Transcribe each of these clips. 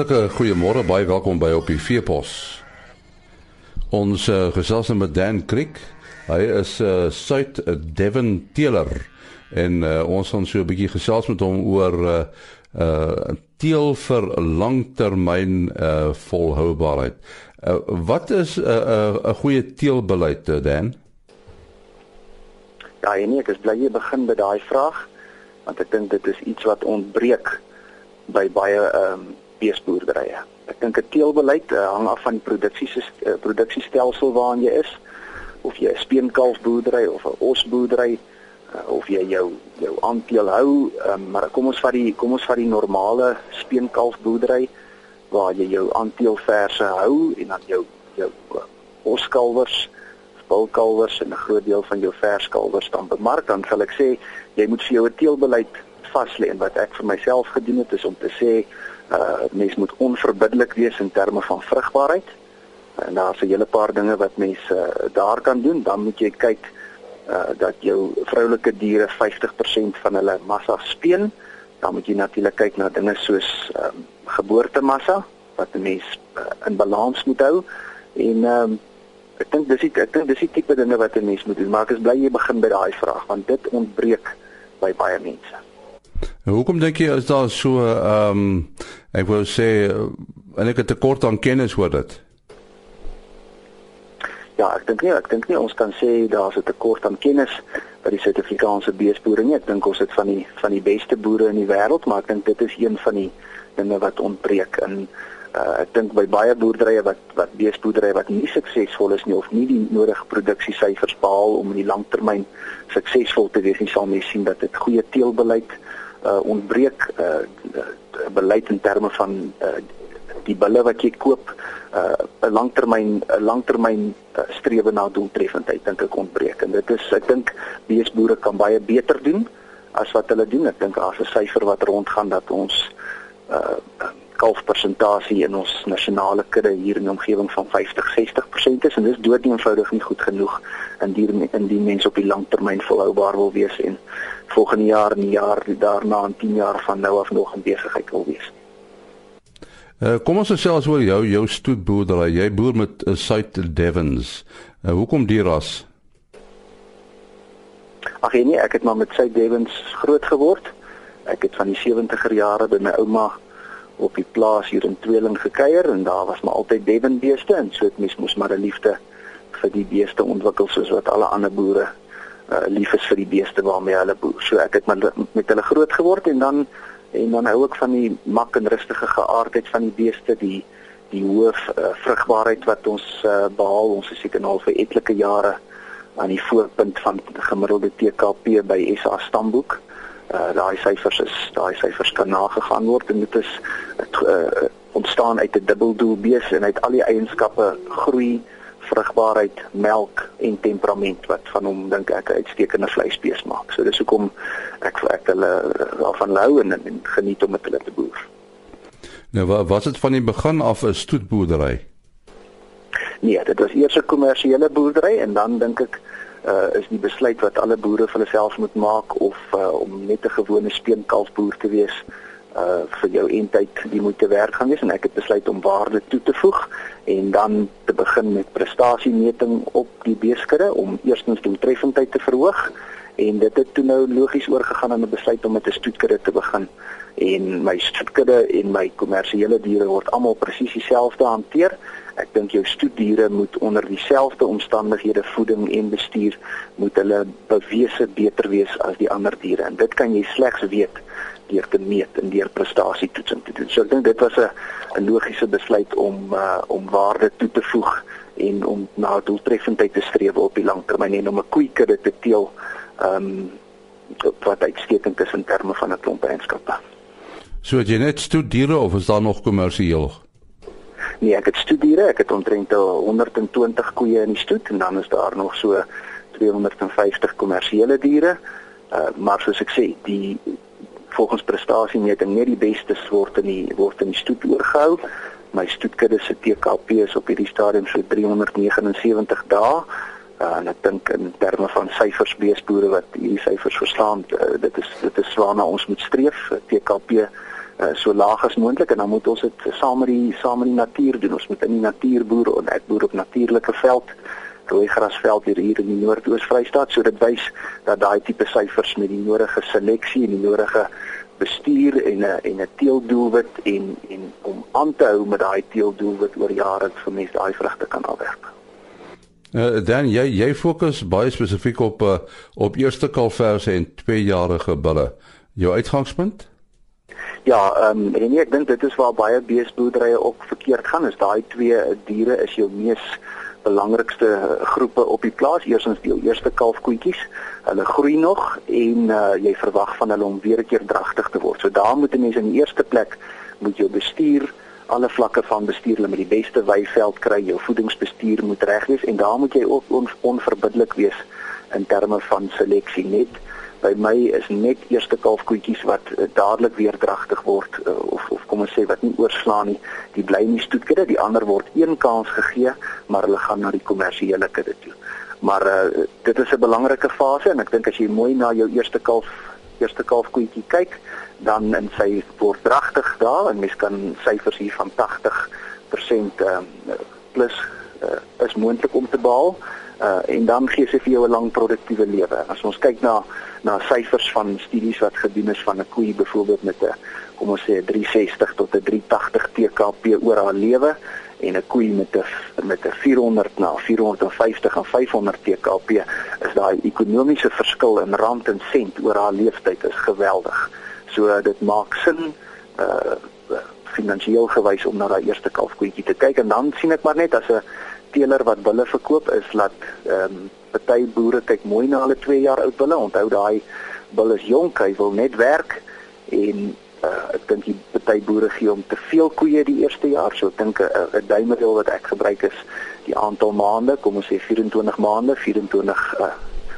Hartlike goeiemôre, baie welkom by op die Veepos. Ons uh, gesels nou met Dan Creek. Hy is 'n uh, Suid Devon teeler en uh, ons gaan so 'n bietjie gesels met hom oor uh, uh, teel vir langtermyn uh, volhoubaarheid. Uh, wat is 'n uh, 'n uh, goeie teelbeleid uh, Dan? Ja, en ek is bly jy begin by daai vraag want ek dink dit is iets wat ontbreek by baie ehm um, beesboerderye. Ek dink 'n teelbeleid uh, hang af van die produksie uh, produksiestelsel waarin jy is of jy 'n speenkalfboerdery of 'n osboerdery uh, of jy jou jou aandeel hou, um, maar kom ons vat die kom ons vat die normale speenkalfboerdery waar jy jou aandeel verse hou en dan jou jou oskalwers bulkalwers en 'n groot deel van jou verskalwers dan bemark dan sal ek sê jy moet vir jou 'n teelbeleid vas lê en wat ek vir myself gedoen het is om te sê uh mens moet onverbiddelik wees in terme van vrugbaarheid. En daar's 'n hele paar dinge wat mense uh, daar kan doen. Dan moet jy kyk uh dat jou vroulike diere 50% van hulle massa speen. Dan moet jy natuurlik kyk na dinge soos um geboortemassa wat 'n mens uh, in balans moet hou. En um ek dink dis ek dink dis die tipe dinge wat 'n mens moet doen. Maar ek is bly jy begin by daai vraag want dit ontbreek by baie mense. En hoekom dink jy is daar so ehm um, ek wou sê en ek het tekort aan kennis oor dit? Ja, ek dink nie, ek dink nie ons kan sê daar's 'n tekort aan kennis by die Suid-Afrikaanse beesboere nie. Ek dink ons het van die van die beste boere in die wêreld, maar ek dink dit is een van die dinge wat ontbreek in uh, ek dink by baie boerderye wat wat beesboerderye wat nie suksesvol is nie of nie die nodige produksiesyfers behaal om in die langtermyn suksesvol te wees nie, sal mens sien dat dit goeie teelbeleid uh, ontbreek uh, beleid in terme van uh, die bulle wat jy koop 'n uh, langtermyn 'n langtermyn uh, strewe na doeltreffendheid dink ek ontbreek. En dit is ek dink beesboere kan baie beter doen as wat hulle doen. Ek dink daar's 'n syfer wat rondgaan dat ons uh, kalfpersentasie in ons nasionale kudde hier in die omgewing van 50-60% is en dis dood eenvoudig nie goed genoeg in die in die mense op die langtermyn volhoubaar wil wees en volgende jaar en die jaar daarna en 10 jaar van nou af nog in besigheid wil wees. Uh, kom ons gesels oor jou jou stoetboerdery. Jy boer met 'n uh, South Devons. Uh, hoekom die ras? Ag nee, ek het maar met South Devons groot geword. Ek het van die 70er jare by my ouma op die plaas hier in Tweeling gekuier en daar was maar altyd Devon beeste en so het mens mos maar 'n liefde vir die beeste ontwikkel soos wat alle ander boere uh, lief is vir die beeste waarmee hulle boer. So ek het met, met hulle groot geword en dan en dan hou ek van die mak en rustige geaardheid van die beeste, die die hoë uh, vrugbaarheid wat ons uh, behaal. Ons is seker nou al vir etlike jare aan die voorpunt van gemiddelde TKP by SA stamboek uh, daai syfers is daai syfers kan nagegaan word en dit is het, uh, ontstaan uit 'n dubbeldoel bees en uit al die eienskappe groei vrugbaarheid, melk en temperament wat van hom dink ek 'n uitstekende vleisbees maak. So dis hoekom ek ek hulle daarvan hou en, en geniet om met hulle te boer. Nou wat was dit van die begin af 'n stoetboerdery? Nee, dit was eers 'n kommersiële boerdery en dan dink ek uh, is die besluit wat alle boere vir hulself moet maak of uh, om net 'n gewone speenkalfboer te wees uh vir jou eintlik die moet te werk gaan wees. En ek het besluit om waarde toe te voeg en dan te begin met prestasiemeting op die beeskudde om eerstens doeltreffendheid te verhoog en dit het toe nou logies oorgegaan aan 'n besluit om met 'n stoetkudde te begin. En my stoetkudde en my kommersiële diere word almal presies dieselfde hanteer. Ek dink jou stoetdiere moet onder dieselfde omstandighede voeding en bestuur moet hulle bewese beter wees as die ander diere. En dit kan jy slegs weet deur te meet en deur prestasietoetsing te doen. So ek dink dit was 'n logiese besluit om uh, om waarde toe te voeg en om na doeltreffendheid te streef op die langtermyn en om 'n koeikudde te teel ehm um, wat uitstekend is in terme van 'n klomp eienskappe. So jy net stoetdiere of is daar nog kommersieel? Nee, ek het studiere, ek het omtrent 120 koeie in die stoet en dan is daar nog so 250 kommersiële diere. Uh maar soos ek sê, die volgens prestasiemeting net die beste word in die word in die stoet oorgehou. My stoetkudde se TKP is op hierdie stadium so 379 dae. Uh, en ek dink in terme van syfers beesboere wat hierdie syfers verstaan, uh, dit is dit is waarna ons moet streef. TKP uh, so laag as moontlik en dan moet ons dit saam met die saam met die natuur doen. Ons moet in die natuur boer en ek boer op natuurlike veld, rooi grasveld hier hier in die Noord-Oos-Vrystaat. So dit wys dat daai tipe syfers met die nodige seleksie en die nodige bestuur en 'n en 'n teeldoelwit en en om aan te hou met daai teeldoelwit oor jare vir mense daai vrugte kan afwerp. Uh, dan jy jy fokus baie spesifiek op uh, op eerste kalverse en tweejarige bulle. Jou uitgangspunt? Ja, ehm um, en ek dink dit is waar baie beesboerderye ook verkeerd gaan. Is daai twee diere is jou mees belangrikste groepe op die plaas. Eerstens die eerste kalfkoetjies. Hulle groei nog en uh, jy verwag van hulle om weer 'n keer dragtig te word. So daar moet 'n mens in die eerste plek moet jou bestuur alle vlakke van bestuur hulle met die beste weiveld kry. Jou voedingsbestuur moet reg wees en daar moet jy ook on, onverbiddelik wees in terme van seleksie net by my is net eerste kalfkoetjies wat uh, dadelik weer dragtig word uh, of of kom ons sê wat nie oorslaan nie die bly nie stoetkudde die ander word een kans gegee maar hulle gaan na die kommersiële kudde toe maar uh, dit is 'n belangrike fase en ek dink as jy mooi na jou eerste kalf eerste kalfkoetjie kyk dan in sy word dragtig daar en mens kan syfers hier van 80% um, plus uh, is moontlik om te behaal uh, en dan gee sy vir jou 'n lang produktiewe lewe. As ons kyk na na syfers van studies wat gedoen is van 'n koei byvoorbeeld met 'n kom ons sê 360 tot 'n 380 TKP oor haar lewe en 'n koei met 'n met 'n 400 na 450 en 500 TKP is daai ekonomiese verskil in rand en sent oor haar lewenstyd is geweldig. So dit maak sin uh finansiëel gewys om na daai eerste kalfkoetjie te kyk en dan sien ek maar net as 'n teeler wat bulle verkoop is dat ehm um, party boere kyk mooi na hulle 2 jaar oud bulle. Onthou daai bulle is jonk, hy wil net werk en uh, ek dink die party boere gee hom te veel koeie die eerste jaar. So ek dink 'n uh, duimmiddel wat ek gebruik is die aantal maande, kom ons sê 24 maande, 24 uh,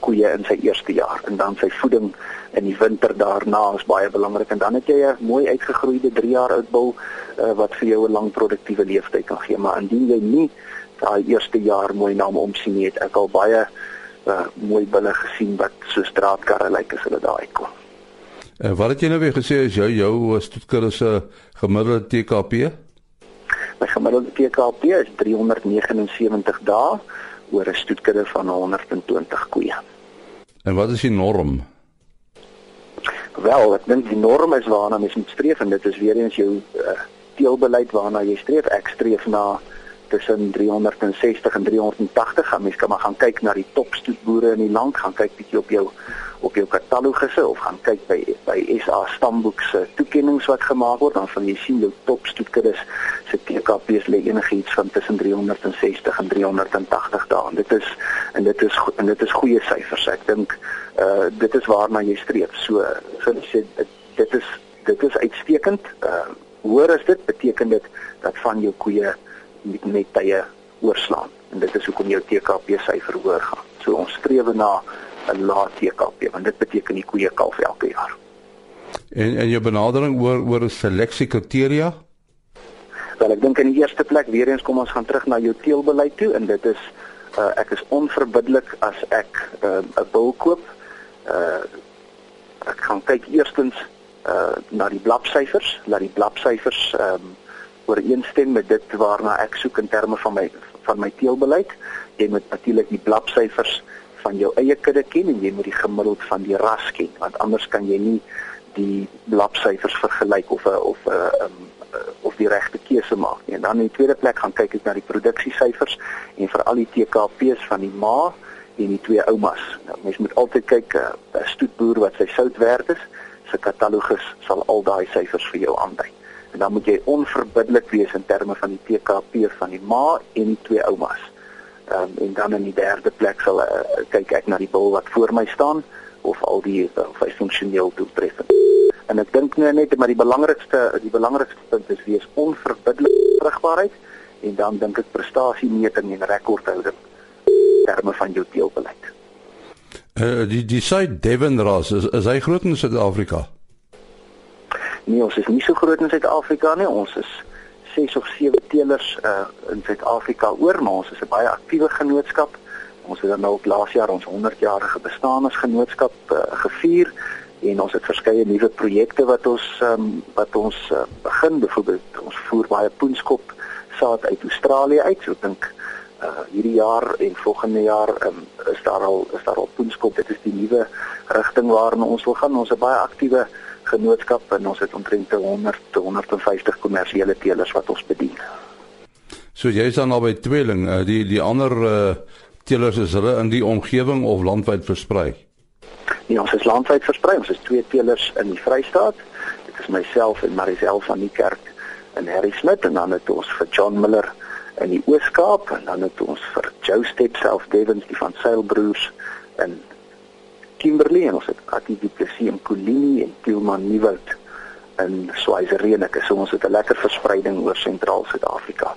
koeie in sy eerste jaar en dan sy voeding in die winter daarna is baie belangrik en dan het jy 'n mooi uitgegroeide 3 jaar oud bul uh, wat vir jou 'n lang produktiewe lewenstyd kan gee maar indien jy nie daai eerste jaar mooi na hom omsien het ek al baie uh, mooi bulle gesien wat so straatkarre lyk as hulle daar uitkom. En uh, wat het jy nou weer gesê is jou jou uh, stoetkarre se gemiddelde TKP? My gemiddelde TKP is 379 dae oor 'n stoetkarre van 120 koeie. En wat is die norm? Wel, ek dink die norm is waarna mens moet streef en dit is weer eens jou uh, teelbeleid waarna jy streef. Ek streef na tussen 360 en 380 gaan mens kan maar gaan kyk na die topstoetboere in die land gaan kyk bietjie op jou op jou katalogusse of gaan kyk by by SA stamboek se toekenninge wat gemaak word dan van jy sien jou topstoetkuddes se TKP's lê enigiets van tussen 360 en 380 dae dit is en dit is en dit is goeie syfers. Ek dink uh dit is waarna jy streef. So so sê dit is dit is uitstekend. Uh hoor as dit beteken dit dat van jou koeie met net tye oorslaan. En dit is hoekom jou TKP syfer hoër gaan. So ons streef na 'n lae TKP want dit beteken die koeie kalf elke jaar. En en jou benadering oor oor seleksie kriteria? Wel ek dink in die eerste plek weer eens kom ons gaan terug na jou teelbeleid toe en dit is uh, ek is onverbiddelik as ek uh, 'n uh, bil koop. Uh, ek gaan kyk eerstens uh, na die blapsyfers, laat die blapsyfers ehm um, ooreenstem met dit waarna ek soek in terme van my van my teelbeleid. Jy moet natuurlik die blapsyfers van jou eie kudde ken en jy moet die gemiddeld van die ras ken want anders kan jy nie die blapsyfers vergelyk of 'n of 'n um, of die regte keuse maak nie. En dan in die tweede plek gaan kyk ek na die produksiesyfers en veral die TKP's van die ma en die twee oumas. Nou mens moet altyd kyk eh, 'n uh, stoetboer wat sy sout werd is, sy katalogus sal al daai syfers vir jou aandui en dan moet jy onverbiddelik wees in terme van die TKP van die ma en die twee oumas. Um, en dan in die derde plek sal uh, kyk ek na die bil wat voor my staan of al die of hy funksioneel doeltreffend. En ek dink nou net maar die belangrikste die belangrikste punt is wees onverbiddelik terugbaarheid en dan dink ek prestasiemeting en rekordhouding terme van jou teelbeleid. Uh, die die site Devon Ras is, is hy groot in Suid-Afrika? Nee, ons is nie so groot in Suid-Afrika nie. Ons is 6 of 7 teelers uh in Suid-Afrika oor, maar ons is 'n baie aktiewe genootskap. Ons het dan nou ook laas jaar ons 100-jarige bestaan as genootskap uh, gevier en ons het verskeie nuwe projekte wat ons um, wat ons uh, begin. Byvoorbeeld ons voer baie poenskop saad uit Australië uit. So ek dink uh, hierdie jaar en volgende jaar um, is daar al is daar al poenskop. Dit is die nuwe rigting waarna ons wil gaan. Ons is baie aktiewe genootskap en ons het omtrent 100 tot 150 kommersiële teelers wat ons bedien. So jy is dan al by tweeling, uh, die die ander uh, teelers is hulle in die omgewing of landwyd versprei? Nee, ons is landwyd versprei. Ons is twee teelers in die Vrystaat. Dit is myself en Marisel van die kerk in Harry Smith en dan het ons vir John Miller in die Oos-Kaap en dan het ons vir Joe Step self Devons die van Seilbroers in Kimberley en ons het Attie Du Plessis in Kolini en Tielman Nieuwoud in Swaziland. So ons het 'n lekker verspreiding oor sentraal Suid-Afrika.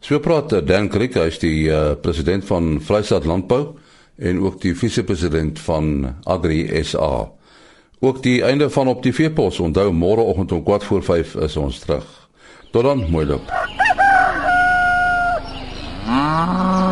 So praat eh, Dan Kriek, hy is die uh, president van Vrystaat Landbou en ook die vise-president van Agri SA. Ook die einde van op die veepos. Onthou môreoggend om 4 voor 5 is ons terug. Tot dan, mooi loop. Ah.